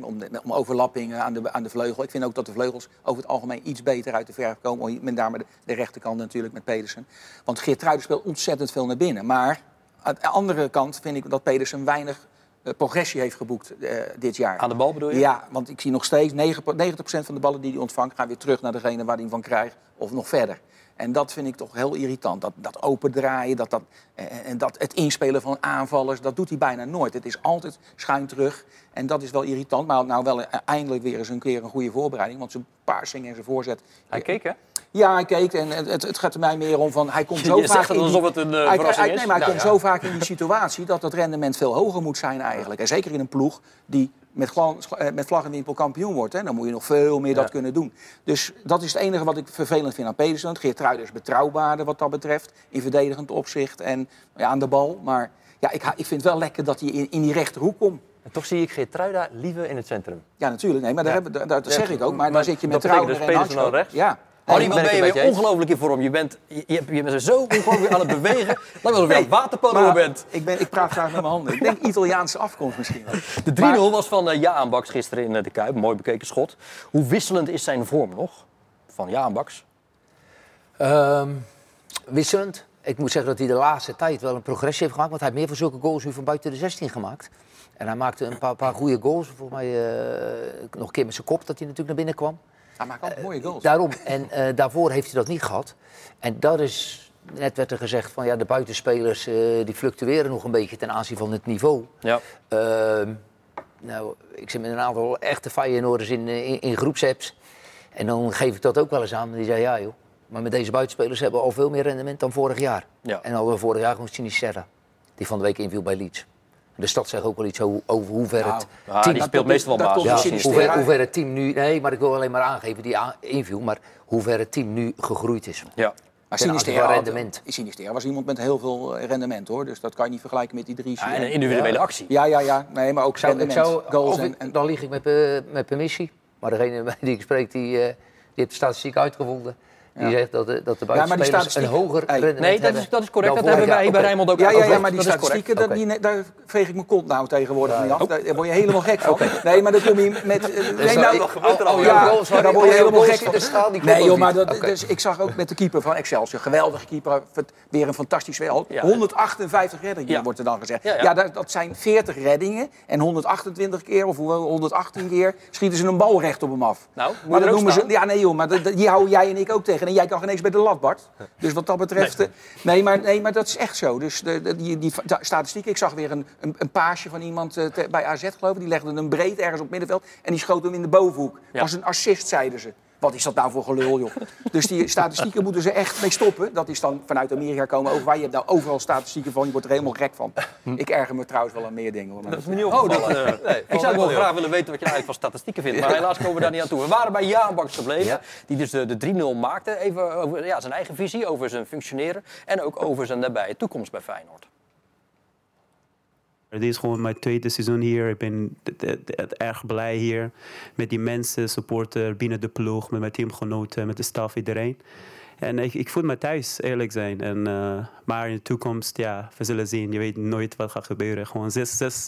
Om, de, om overlappingen aan de, aan de vleugel. Ik vind ook dat de vleugels over het algemeen iets beter uit de verf komen. Met name de, de rechterkant natuurlijk met Pedersen. Want Geertruiden speelt ontzettend veel naar binnen. Maar aan de andere kant vind ik dat Pedersen weinig progressie heeft geboekt eh, dit jaar. Aan de bal bedoel je? Ja, want ik zie nog steeds 9 90% van de ballen die hij ontvangt... gaan weer terug naar degene waar hij hem van krijgt of nog verder. En dat vind ik toch heel irritant. Dat, dat opendraaien, dat, dat, eh, en dat, het inspelen van aanvallers, dat doet hij bijna nooit. Het is altijd schuin terug. En dat is wel irritant. Maar nou wel eh, eindelijk weer eens een keer een goede voorbereiding. Want zijn paarsing en zijn voorzet... Hij keek, hè? Ja, hij keek en het, het gaat er mij meer om van hij komt zo Je vaak zegt het in die- alsof het een, eh, hij, verrassing hij- is. Nee, maar hij Nou, komt ja. zo vaak in die situatie dat het rendement veel hoger moet zijn eigenlijk. En zeker in een ploeg die met, eh, met vlag en wimpel kampioen wordt. Hè, dan moet je nog veel meer dat kunnen doen. Dus dat is het enige wat ik vervelend vind aan Pedersen. Geert Truiden is betrouwbaarder wat dat betreft. In verdedigend opzicht en ja, aan de bal. Maar ja, ik, ik vind het wel lekker dat hij in, in die rechterhoek komt. En toch zie ik Geertruida liever in het centrum. Ja, natuurlijk. Nee, maar daar hebben, dat, dat Ja, zeg ik ook. Maar maar dan zit je met dat Trouwner dus en Pedersen rechts? Ja. Harry, wat ben je weer ongelooflijk in vorm. Je bent, je, je, je bent zo ongelooflijk aan het bewegen. Lijkt wel alsof je aan het waterpolo bent. Ik, ben, ik praat graag met mijn handen. Ik denk Italiaanse afkomst misschien wel. De 3-0 Maar- was van uh, Jaan Baks gisteren in eh, de Kuip. Mooi bekeken schot. Hoe wisselend is zijn vorm nog? Van Jaan Baks. Ehm, wisselend. Ik moet zeggen dat hij de laatste tijd wel een progressie heeft gemaakt. Want hij heeft meer van zulke goals nu van buiten de 16 gemaakt. En hij maakte een paar, paar goede goals. Volgens mij eh, nog een keer met zijn kop dat hij natuurlijk naar binnen kwam. Hij maakt altijd mooie goals. Daarom. En eh, daarvoor heeft hij dat niet gehad. En dat is... Net werd er gezegd van ja, de buitenspelers eh, die fluctueren nog een beetje ten aanzien van het niveau. Ja. Ehm, nou, ik zit met een aantal echte Feyenoorders in, eh, in, in groepsapps. En dan geef ik dat ook wel eens aan. En die zei ja joh, maar met deze buitenspelers hebben we al veel meer rendement dan vorig jaar. Ja. En al vorig jaar gewoon Sinisterra, die van de week inviel bij Leeds. De stad zegt ook wel iets over, over hoe ver Nou, het Ah, team... die speelt meestal wel basis. Ja, hoe ver, het- hoe ver het team nu... Nee, maar ik wil alleen maar aangeven die inviel. Maar hoe ver het team nu gegroeid is. Ja. Maar had- rendement. Was iemand met heel veel eh, rendement hoor. Dus dat kan je niet vergelijken met die drie. Ja, en een individuele actie. Ja, ja, ja. Nee, maar ook rendement. zou, goals en, ik- en- dan lieg ik met, eh, met permissie. Maar degene die ik spreek, die, eh, die heeft de statistiek uitgevonden. Die Ja. zegt dat de, dat de maar die buitenspelers een hoger rendement Nee, dat hebben is, dat is correct. Dat hebben wij bij. Rijnmond ook Ja, ja, ja, maar die Dat statistieken, dat, die, daar veeg ik mijn kont nou tegenwoordig niet af. Daar word je helemaal gek van. Nee, maar dan kom je met... nee, nou, oh, oh, daar word je helemaal gek in van. de schaal, die Nee joh, maar dat, dus, ik zag ook met de keeper van Excelsior, geweldige keeper, weer een fantastisch wel. Ja. 158 reddingen Ja. wordt er dan gezegd. Ja, Ja, ja. dat, dat zijn 40 reddingen en 128 keer of hoeveel, 118 keer schieten ze een bal recht op hem af. Nou, maar dat noemen ze, ja nee joh, maar dat, dat- die houden jij en ik ook tegen. En jij kan geen eens bij de lat, Bart. Dus wat dat betreft, nee, nee, maar, nee maar dat is echt zo. Dus de, de- die, die sta- statistiek, ik zag weer een, een, een paasje van iemand eh, te- bij AZ geloof ik. Die legde hem breed ergens op het middenveld en die schoot hem in de bovenhoek. Ja. Was een assist, zeiden ze. Wat is dat nou voor gelul, joh? Dus die statistieken moeten ze echt mee stoppen. Dat is dan vanuit Amerika komen over waar je hebt nou overal statistieken van. Je wordt er helemaal gek van. Ik erger me trouwens wel aan meer dingen. Hoor. Dat is me niet Oh, dat, eh, Nee, ik zou wel graag willen weten wat je nou eigenlijk van statistieken vindt. Maar helaas komen we daar niet aan toe. We waren bij Jaan Baks gebleven. Ja. Die dus de, de 3-0 maakte. Even over ja, zijn eigen visie, over zijn functioneren. En ook over zijn nabije toekomst bij Feyenoord. Dit is gewoon mijn tweede seizoen hier. Ik ben erg blij hier. Met die mensen, supporter binnen de ploeg, met mijn teamgenoten, met de staf, iedereen. En ik, ik voel me thuis, eerlijk zijn. En, eh, maar in de toekomst, ja, we zullen zien. Je weet nooit wat gaat gebeuren. Gewoon zes, zes,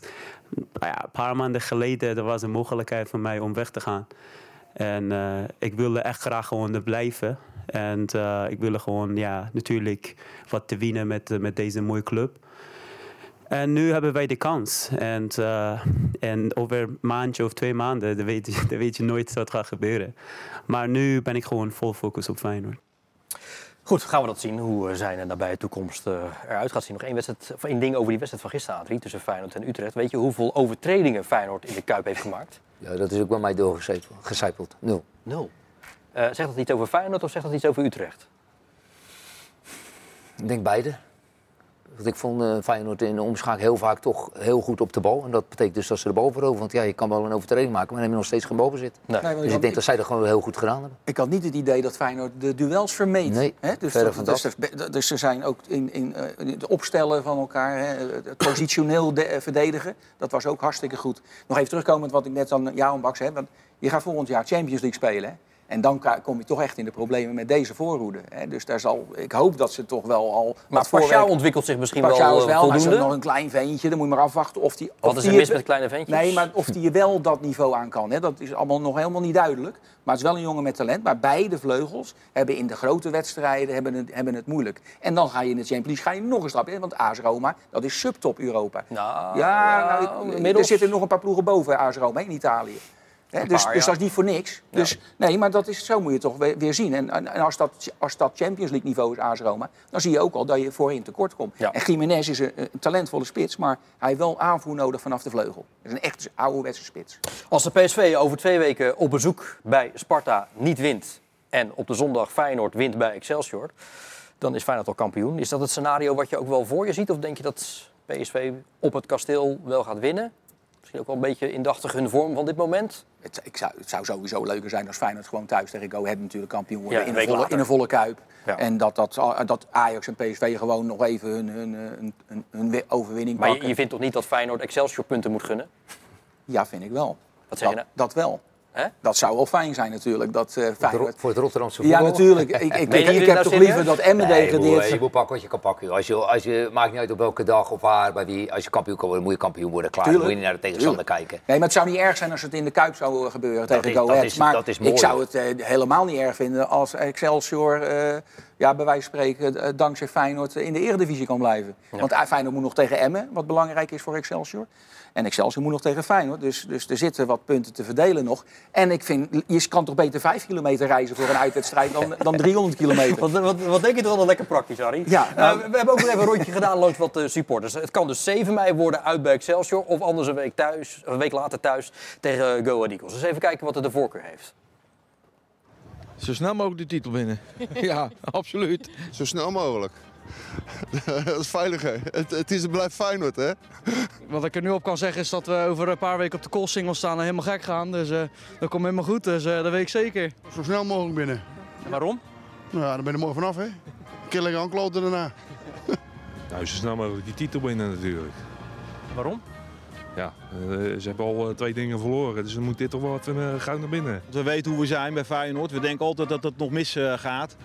ja, een paar maanden geleden, er was een mogelijkheid voor mij om weg te gaan. En eh, ik wilde echt graag gewoon er blijven. En eh, ik wilde gewoon, ja, natuurlijk wat te winnen met, met deze mooie club. En nu hebben wij de kans. En, eh, en over een maandje of twee maanden, dan weet, je, dan weet je nooit wat gaat gebeuren. Maar nu ben ik gewoon vol focus op Feyenoord. Goed, gaan we dat zien, hoe eh, zijn nabije toekomst eh, eruit gaat zien. Nog één, wedstrijd, of één ding over die wedstrijd van gisteren, Adrie, tussen Feyenoord en Utrecht. Weet je hoeveel overtredingen Feyenoord in de Kuip heeft gemaakt? Ja, dat is ook bij mij doorgecijpeld. Nul. Nul. Eh, zegt dat iets over Feyenoord of zegt dat iets over Utrecht? Ik denk beide. Want ik vond eh, Feyenoord in de omschakeling heel vaak toch heel goed op de bal. En dat betekent dus dat ze de bal veroveren. Want ja, je kan wel een overtreding maken, maar dan heb je nog steeds geen balbezit. Nee. Nee, Dus ik denk dat zij dat gewoon heel goed gedaan hebben. Ik had niet het idee dat Feyenoord de duels vermeed. Nee, hè? Dus, verre dat- van dus, dus, dus ze zijn ook in, in, eh, in het opstellen van elkaar, hè? het positioneel de- eh, verdedigen. Dat was ook hartstikke goed. Nog even terugkomen met wat ik net aan jou Baks heb. Want je gaat volgend jaar Champions League spelen. Hè? En dan kom je toch echt in de problemen met deze voorhoede. Hè. Dus daar zal, ik hoop dat ze toch wel al... Maar Pashao ontwikkelt zich misschien wel, eh, wel, maar is voldoende. nog een klein ventje. Dan moet je maar afwachten of die... Wat of is er mis het- met kleine ventjes? Nee, maar of die wel dat niveau aan kan, hè, dat is allemaal nog helemaal niet duidelijk. Maar het is wel een jongen met talent. Maar beide vleugels hebben in de grote wedstrijden hebben het, hebben het moeilijk. En dan ga je in de Champions League ga je nog een stap in. Want AS Roma, dat is subtop Europa. Nou, ja, nou, ik- er zitten nog een paar ploegen boven AS Roma in Italië. Hè, dus, paar, dus dat is niet voor niks. Dus, nee, maar dat is, zo moet je toch weer, weer zien. En, en en als, dat, als dat Champions League niveau is, AS Roma, dan zie je ook al dat je voorin tekort komt. En Jiménez is een, een talentvolle spits, maar hij heeft wel aanvoer nodig vanaf de vleugel. Dat is een echt ouderwetse spits. Als de PSV over twee weken op bezoek bij Sparta niet wint... en op de zondag Feyenoord wint bij Excelsior... dan is Feyenoord al kampioen. Is dat het scenario wat je ook wel voor je ziet? Of denk je dat PSV op het kasteel wel gaat winnen? Misschien ook wel een beetje indachtig hun vorm van dit moment. Het, ik zou, het zou sowieso leuker zijn als Feyenoord gewoon thuis tegen Go Ahead natuurlijk kampioen worden. Ja, een in, een volle, in een volle kuip. Ja. En dat, dat, dat Ajax en PSV gewoon nog even hun, hun, hun, hun, overwinning Maar je, pakken. je vindt toch niet dat Feyenoord Excelsior punten moet gunnen? Ja, vind ik wel. Wat zeg je dat, nou? dat wel. Hè? Dat zou wel fijn zijn natuurlijk. Dat, eh, Voor het, Feyenoord... Ro- voor het Rotterdamse Ja, voetbal. natuurlijk. Ik, ik, ik, heb nou toch liever dat Emmen Nee, je, degradeert. je moet pakken wat je kan pakken. Als je, als je, maakt niet uit op welke dag of waar, bij wie, als je kampioen kan worden, moet je kampioen worden. Klaar, dan moet je niet naar de tegenstander kijken. Nee, maar het zou niet erg zijn als het in de Kuip zou eh, gebeuren Dat tegen Go Ahead. maar dat is mooi, ik zou het eh, helemaal niet erg vinden als Excelsior, eh, ja, bij wijze van spreken, eh, dankzij Feyenoord eh, in de eredivisie kan blijven. Want eh, Feyenoord moet nog tegen Emmen, wat belangrijk is voor Excelsior. En Excelsior moet nog tegen Feyenoord. Dus, dus er zitten wat punten te verdelen nog. En ik vind, je kan toch beter 5 kilometer reizen voor een uitwedstrijd dan, dan 300 kilometer. Wat, wat, wat denk je toch wel lekker praktisch, Harry? Ja, Eh, nou- we, we hebben ook nog even een rondje gedaan langs wat eh, supporters. Het kan dus 7 mei worden uit bij Excelsior... of anders een week, thuis, een week later thuis tegen eh, Go Ahead Eagles. Dus even kijken wat er de voorkeur heeft. Zo snel mogelijk de titel winnen. ja, absoluut. Zo snel mogelijk. dat is veiliger. Het, het is, het blijft Feyenoord, hè? Wat ik er nu op kan zeggen is dat we over een paar weken op de koolsingel staan en helemaal gek gaan. Dus eh, dat komt helemaal goed, dus eh, dat weet ik zeker. Zo snel mogelijk binnen. En waarom? Nou ja, dan ben je er mooi vanaf, hè? Killing aankloten daarna. Nou, zo snel mogelijk die titel winnen natuurlijk. Waarom? Ja, eh, ze hebben al twee dingen verloren, dus dan moet dit toch wel uh, gauw naar binnen. We weten hoe we zijn bij Feyenoord. We denken altijd dat het nog mis eh, gaat.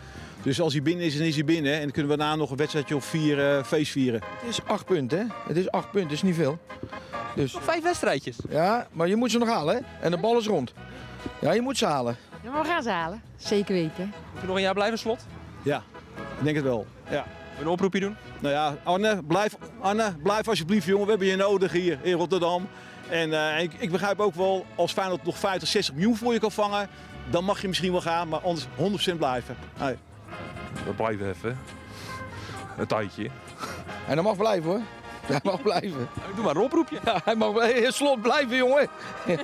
Dus als hij binnen is, dan is hij binnen. En dan kunnen we daarna nog een wedstrijdje of vier eh, feest vieren. Het is acht punten, hè? Het is acht punten, is niet veel. Dus, Vijf wedstrijdjes. ja, maar je moet ze nog halen, hè? En de bal is rond. Ja, je moet ze halen. Ja, maar we gaan ze halen. Zeker weten. Moet je nog een jaar blijven, Slot? Ja, ik denk het wel. Ja. Een oproepje doen? Nou ja, Arne, blijf, Arne, blijf alsjeblieft jongen. We hebben je nodig hier in Rotterdam. En eh, ik, ik begrijp ook wel, als Feyenoord nog 50, 60 miljoen voor je kan vangen... dan mag je misschien wel gaan, maar anders 100% blijven. Hey. We blijven even. Een tijdje. En dat mag blijven, hoor. Hij mag blijven. Doe maar een oproepje. Ja, hij mag blijven. Slot blijven, jongen.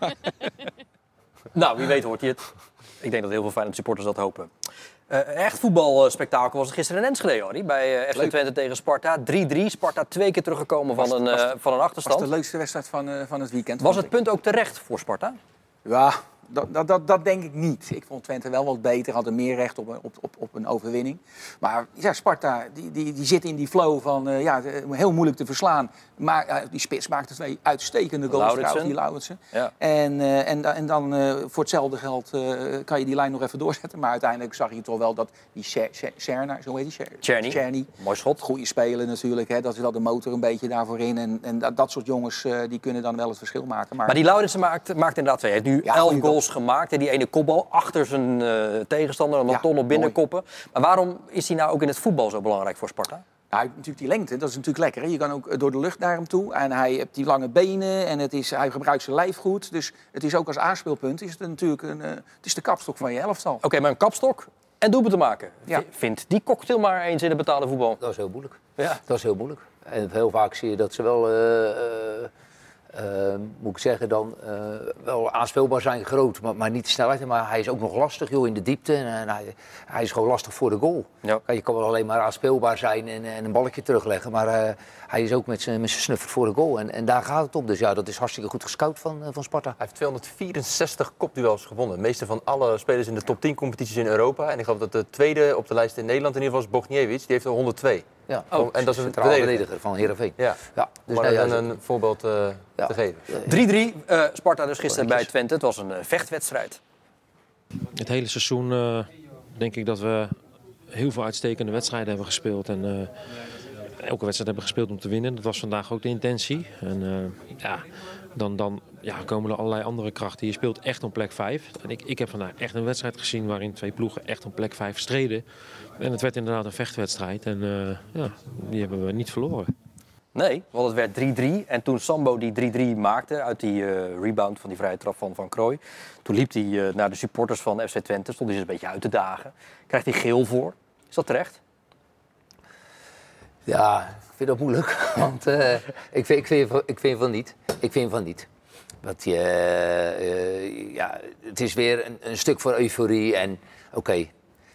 Nou, wie weet hoort hij het. Ik denk dat heel veel Feyenoord supporters dat hopen. Eh, een echt voetbalspektakel was het gisteren in Enschede, Harry. Bij eh FC. Twente tegen Sparta. 3-3. Sparta twee keer teruggekomen van een, was- eh, van een Dat achterstand. was de leukste wedstrijd van, van het weekend. Was het punt ook terecht voor Sparta? Ja, dat, dat, dat, dat denk ik niet. Ik vond Twente wel wat beter, hadden meer recht op een, op, op, op een overwinning. Maar ja, Sparta die, die, die zit in die flow van eh, ja, heel moeilijk te verslaan. Maar ja, die spits maakte twee uitstekende goals trouwens, die Lauritsen. Ja. En, eh, en, en dan eh, voor hetzelfde geld eh, kan je die lijn nog even doorzetten. Maar uiteindelijk zag je toch wel dat die Cerna, zo heet die? Cer- Czerny. Czerny. Mooi schot. Goede speler natuurlijk, hè. dat is wel de motor een beetje daarvoor in. En, en dat, dat soort jongens eh, die kunnen dan wel het verschil maken. Maar, Maar die Lauritsen maakt, maakt inderdaad twee. Hij heeft nu Ja, elf goals gemaakt. En die ene kopbal achter zijn eh, tegenstander. En dan Ja, op binnenkoppen. Maar waarom is hij nou ook in het voetbal zo belangrijk voor Sparta? Heeft natuurlijk die lengte, dat is natuurlijk lekker. Hè? Je kan ook eh, door de lucht naar hem toe. En hij heeft die lange benen en het is, hij gebruikt zijn lijf goed. Dus het is ook als aanspeelpunt is het natuurlijk een, eh, het is de kapstok van je elftal. Oké, maar een kapstok en doelpunt te maken. Ja. V- Vindt die cocktail maar eens in het betaalde voetbal. Dat is heel moeilijk. Ja. Dat is heel moeilijk. En heel vaak zie je dat ze wel, eh, eh, eh, moet ik zeggen, dan eh, wel aanspeelbaar zijn, groot, maar, maar niet de snelheid. Maar hij is ook nog lastig joh, in de diepte. En, hij, hij is gewoon lastig voor de goal. Ja. Je kan wel alleen maar aanspeelbaar zijn en, en een balletje terugleggen. Maar eh, hij is ook met zijn met zijn snuffer voor de goal. En, en daar gaat het om. Dus ja, dat is hartstikke goed gescout van, eh, van Sparta. Hij heeft 264 kopduels gewonnen. De meeste van alle spelers in de top 10 competities in Europa. En ik geloof dat de tweede op de lijst in Nederland in ieder geval is Bogniewicz. Die heeft er 102. Ja. Oh, en dat is een centraal verdediger. verdediger van Heerenveen. Ja, Ja, dus maar nee, ja, een, een voorbeeld eh, Ja. te geven. 3-3. eh, Sparta dus gisteren bij Twente. Het was een eh, vechtwedstrijd. Het hele seizoen eh, denk ik dat we heel veel uitstekende wedstrijden hebben gespeeld. En eh, elke wedstrijd hebben gespeeld om te winnen. Dat was vandaag ook de intentie. En eh, ja, dan, dan ja, komen er allerlei andere krachten. Je speelt echt om plek 5. En ik, ik heb vandaag echt een wedstrijd gezien waarin twee ploegen echt om plek 5 streden. En het werd inderdaad een vechtwedstrijd. En eh, ja, die hebben we niet verloren. Nee, want het werd 3-3. En toen Sambo die 3-3 maakte uit die eh, rebound van die vrije trap van Van Krooi. Toen liep hij eh, naar de supporters van FC Twente. Stond hij ze een beetje uit te dagen. Krijgt hij geel voor. Is dat terecht? Ja, ik vind dat moeilijk. Want eh, ik, vind, ik, vind, ik vind van niet. Ik vind van niet. Want je, eh, ja, het is weer een, een stuk voor euforie. En oké,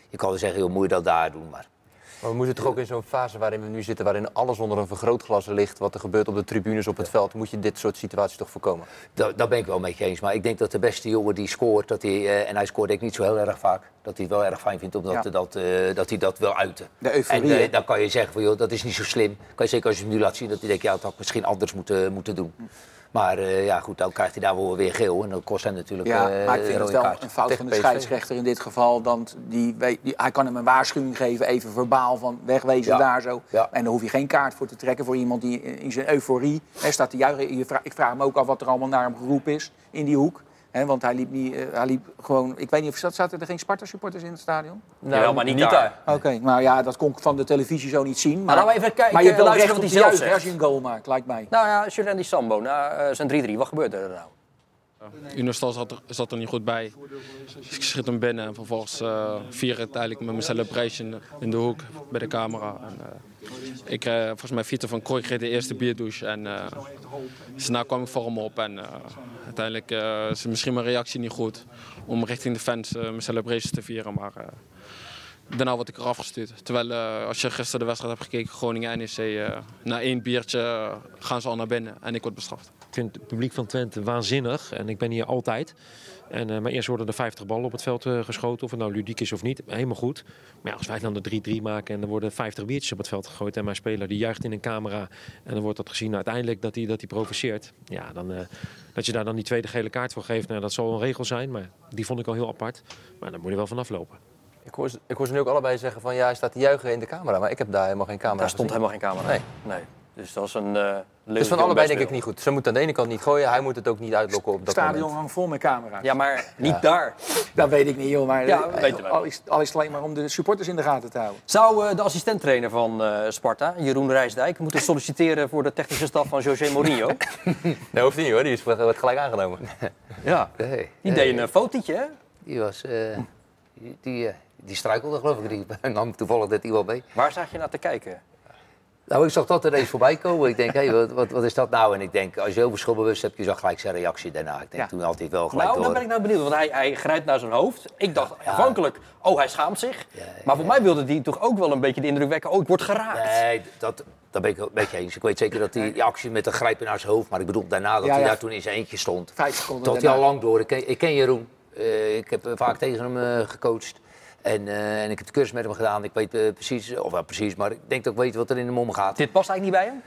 je kan wel zeggen, joh, moet je dat daar doen. Maar Maar we moeten toch ook in zo'n fase waarin we nu zitten, waarin alles onder een vergrootglas ligt, wat er gebeurt op de tribunes op het veld, moet je dit soort situaties toch voorkomen? daar, daar ben ik wel met je eens. Maar ik denk dat de beste jongen die scoort, dat hij, eh, en hij scoort denk ik niet zo heel erg vaak, dat hij het wel erg fijn vindt omdat Ja. hij dat, eh, dat hij dat wil uiten. De euforie, En eh, dan kan je zeggen van joh, dat is niet zo slim. Kan je zeker als je hem nu laat zien dat hij denkt, ja, dat had ik misschien anders moeten, moeten doen. Maar eh, ja, goed, dan krijgt hij daar wel weer geel. En dat kost hem natuurlijk Ja, eh, maar ik vind het wel kaart. een fout Tegen van de scheidsrechter in dit geval. Want die weet, die, hij kan hem een waarschuwing geven, even verbaal van wegwezen Ja. daar zo. En daar hoef je geen kaart voor te trekken voor iemand die in zijn euforie hè, staat te juichen. Ik vraag me ook af wat er allemaal naar hem geroepen is in die hoek. Hè, want hij liep, niet, eh, hij liep gewoon... Ik weet niet of zat, zaten er geen Sparta-supporters in het stadion? Nou, maar niet niet daar. Oké, nou ja, dat kon ik van de televisie zo niet zien. Maar, laten we even kijken, maar je hebt wel luisteren recht als je een goal maakt, lijkt mij. Nou ja, die Sambo na eh, zijn 3-3. Wat gebeurde er nou? Unistal zat zat er niet goed bij. Dus ik schiet hem binnen en vervolgens eh vier ik uiteindelijk met mijn celebration in de hoek bij de camera. En, eh, ik, eh, volgens mij Vito van Krooi kreeg de eerste bierdouche en uh, daarna kwam ik voor hem op. En uiteindelijk is misschien mijn reactie niet goed om richting de fans mijn celebration te vieren. Maar daarna word ik eraf gestuurd. Terwijl als je gisteren de wedstrijd hebt gekeken, Groningen-NEC, eh na één biertje gaan ze al naar binnen en ik word bestraft. Ik vind het publiek van Twente waanzinnig. En ik ben hier altijd. En, eh, maar eerst worden er 50 ballen op het veld eh, geschoten. Of het nou ludiek is of niet. Helemaal goed. Maar ja, als wij dan de 3-3 maken en er worden 50 biertjes op het veld gegooid. En mijn speler die juicht in een camera. En dan wordt dat gezien uiteindelijk dat hij, dat hij provoceert. Ja, dan, eh, dat je daar dan die tweede gele kaart voor geeft. Nou, dat zal een regel zijn. Maar die vond ik al heel apart. Maar daar moet je wel vanaf lopen. Ik hoor, ze- ik hoor ze nu ook allebei zeggen van ja, hij staat te juigen in de camera, maar ik heb daar helemaal geen camera Daar stond helemaal geen camera. Nee. nee. Dus dat was een. eh Dus van allebei denk ik niet goed. Ze moeten aan de ene kant niet gooien, hij moet het ook niet uitlokken op Het dat stadion moment. hangt vol met camera's. Ja, maar niet Ja. daar. Dat weet ik niet, joh. Maar Ja, eh, weten we. al, is, al is het alleen maar om de supporters in de gaten te houden. Zou eh, de assistenttrainer van eh, Sparta, Jeroen Rijsdijk, moeten solliciteren voor de technische staf van José Mourinho? Nee, hoeft niet hoor, die is wordt gelijk aangenomen. ja. Nee, Die nee. deed een fotootje, hè? Die was... eh, die, die, die struikelde geloof ik. Die nam toevallig dat hij wel mee. Waar zag je naar te kijken? Nou, ik zag dat ineens voorbij komen. Ik denk, hé, wat, wat, wat is dat nou? En ik denk, als je heel beschulbewust hebt, je zag gelijk zijn reactie daarna. Ik denk, Ja. toen had hij het wel gelijk Nou, dan ben ik nou benieuwd, want hij, hij grijpt naar zijn hoofd. Ik dacht aanvankelijk, oh, hij schaamt zich. maar voor mij wilde hij toch ook wel een beetje de indruk wekken, oh, ik word geraakt. Nee, dat, dat ben ik wel met je eens. Ik weet zeker dat hij die actie met de grijpen naar zijn hoofd... maar ik bedoel daarna dat Ja, hij ja. daar toen in zijn eentje stond. Vijf seconden Tot hij al lang door. Ik ken, ik ken Jeroen. Eh, ik heb vaak tegen hem eh, gecoacht. En, eh, en ik heb de cursus met hem gedaan. Ik weet eh, precies, of wel precies, maar ik denk dat ik weet wat er in de mom gaat. Dit past eigenlijk niet bij hem?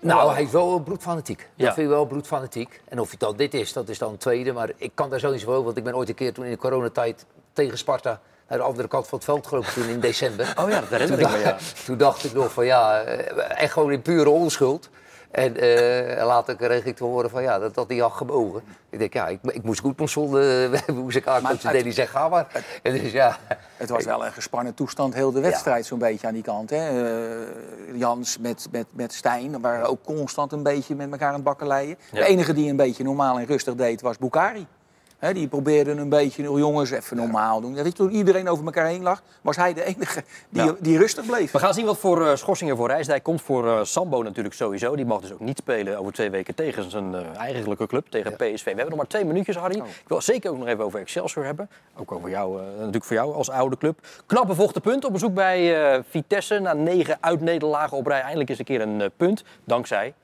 Nou, hij is wel bloedfanatiek. Ja. Dat vind ik wel bloedfanatiek. En of het dan dit is, dat is dan een tweede. Maar ik kan daar zo niet zo over, want ik ben ooit een keer toen in de coronatijd tegen Sparta naar de andere kant van het veld gelopen toen in december. Oh ja, dat herinner toen ik me, ja. Toen dacht ik nog van ja, eh, echt gewoon in pure onschuld. En eh, later kreeg ik te horen van ja, dat had hij al gebogen. Ik denk ja, ik, ik moest goed mijn zonde, moest ik aankomen. Deed hij zeggen, ga maar. En dus ja, Het was wel een gespannen toestand, heel de wedstrijd zo'n beetje aan die kant. Hè? Eh, Jans met, met, met Stijn waren ook constant een beetje met elkaar aan het bakkeleien. Ja. De enige die een beetje normaal en rustig deed was Bukari. Die probeerde een beetje, oh, jongens, even normaal doen. Ja, weet je, toen iedereen over elkaar heen lag, was hij de enige die, Ja. die rustig bleef. We gaan zien wat voor eh, schorsingen voor Rijsdijk komt. Voor eh, Sambo natuurlijk sowieso. Die mag dus ook niet spelen over twee weken tegen zijn eh, eigenlijke club, tegen PSV. We hebben nog maar twee minuutjes, Harry. Ik wil zeker ook nog even over Excelsior hebben. Ook over jou, eh, natuurlijk voor jou als oude club. Knap bevochten punt op bezoek bij eh, Vitesse. Na negen uitnederlagen op rij eindelijk eens een keer een punt. Dankzij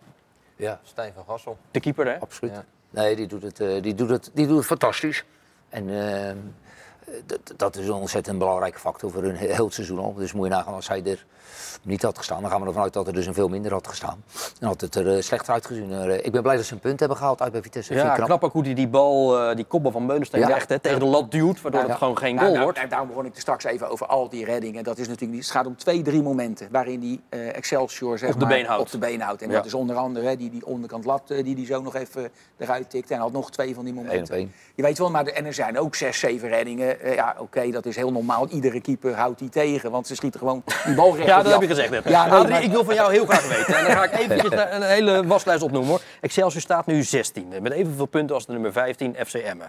ja, Stijn van Gassel. de keeper, hè? absoluut. Nee, die doet, het, eh, die, doet het, die doet het fantastisch. En eh, dat, dat is een ontzettend belangrijke factor voor hun heel seizoen al. Dus moet je nagaan als hij er niet had gestaan. Dan gaan we ervan uit dat er dus een veel minder had gestaan. Dan had het er uh, slechter uitgezien. Uh, ik ben blij dat ze een punt hebben gehaald uit bij Vitesse. Ja, knap. knap ook hoe hij die bal, uh, die kopbal van Meulensteen ja. echt hè, tegen de lat duwt. Waardoor ja, het gewoon geen goal nou, wordt. Nou, daarom begon ik er straks even over al die reddingen. Dat is natuurlijk niet, het gaat om twee, drie momenten waarin die Excelsior zeg op de maar, been houdt. Op de been houdt. En dat is onder andere hè, die, die onderkant lat die die zo nog even eruit tikt. En had nog twee van die momenten. Eén Je weet wel, maar en er zijn ook zes, zeven reddingen. ja, oké, okay, dat is heel normaal. Iedere keeper houdt die tegen. Want ze schieten gewoon die bal recht Ja, dat heb je gezegd net. Ja, nee, maar... Ik wil van jou heel graag weten. En dan ga ik eventjes een hele waslijst opnoemen. Hoor. Excelsior staat nu 16e. Met evenveel punten als de nummer 15 FC Emmen.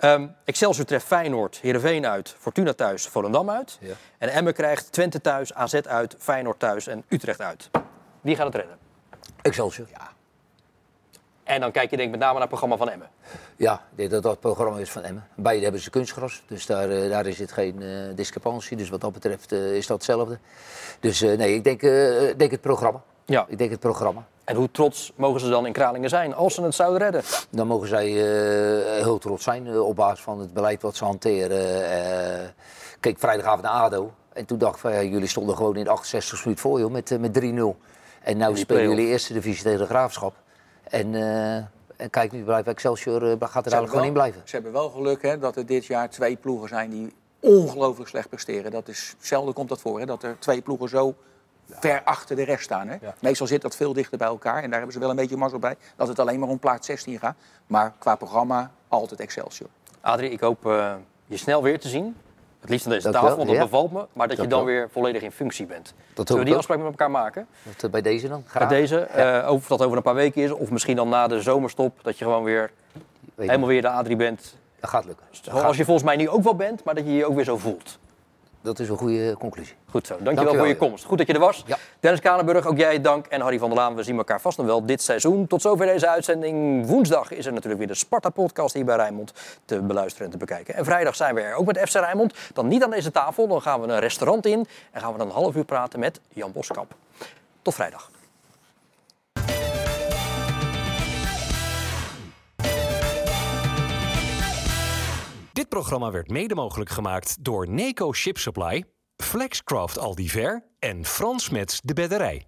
Um, Excelsior treft Feyenoord, Heerenveen uit, Fortuna thuis, Volendam uit. Ja. En Emmen krijgt Twente thuis, AZ uit, Feyenoord thuis en Utrecht uit. Wie gaat het redden? Excelsior. Ja. En dan kijk je denk ik met name naar het programma van Emmen. Ja, denk dat programma is van Emmen. Beide hebben ze kunstgras, dus daar, uh, daar is het geen uh, discrepantie. Dus wat dat betreft uh, is dat hetzelfde. Dus nee, ik denk, denk het programma. Ja. Ik denk het programma. En hoe trots mogen ze dan in Kralingen zijn als ze het zouden redden? Dan mogen zij heel trots zijn op basis van het beleid wat ze hanteren. kijk, vrijdagavond naar ADO. En toen dacht ik van, ja, jullie stonden gewoon in de 68 minuut voor joh, met, met 3-0. En nu spelen jullie eerste divisie tegen de Graafschap. En, uh, en kijk, nu blijft Excelsior uh, gaat er eigenlijk gewoon in blijven. Ze hebben wel geluk hè, dat er dit jaar twee ploegen zijn die ongelooflijk slecht presteren. Dat is, zelden komt dat voor, hè, dat er twee ploegen zo ja. ver achter de rest staan. Hè. Ja. Meestal zit dat veel dichter bij elkaar. En daar hebben ze wel een beetje mazzel bij. Dat het alleen maar om plaats 16 gaat. Maar qua programma altijd Excelsior. Adrie, ik hoop uh, je snel weer te zien. Het liefst aan deze Dank tafel, want dat ja. bevalt me. Maar dat Dank je dan wel. weer volledig in functie bent. Dat Zullen we die afspraak met elkaar maken? Dat, uh, bij deze dan? Graag. Bij deze, uh, of dat over een paar weken is. Of misschien dan na de zomerstop. Dat je gewoon weer Weet helemaal weer de Adrie bent. Dat gaat lukken. Dat Zoals gaat. je volgens mij nu ook wel bent, maar dat je je ook weer zo voelt. Dat is een goede conclusie. Goed zo. Dankjewel, Dankjewel voor je komst. Goed dat je er was. Ja. Dennis Kanenburg, ook jij dank. En Harry van der Laan, we zien elkaar vast nog wel dit seizoen. Tot zover deze uitzending. Woensdag is er natuurlijk weer de Sparta-podcast hier bij Rijnmond te beluisteren en te bekijken. En vrijdag zijn we er ook met FC Rijnmond. Dan niet aan deze tafel, dan gaan we een restaurant in. En gaan we dan een half uur praten met Jan Boskamp. Tot vrijdag. Dit programma werd mede mogelijk gemaakt door Neco Ship Supply, Flexcraft Aldiver en Frans Mets de Bedderij.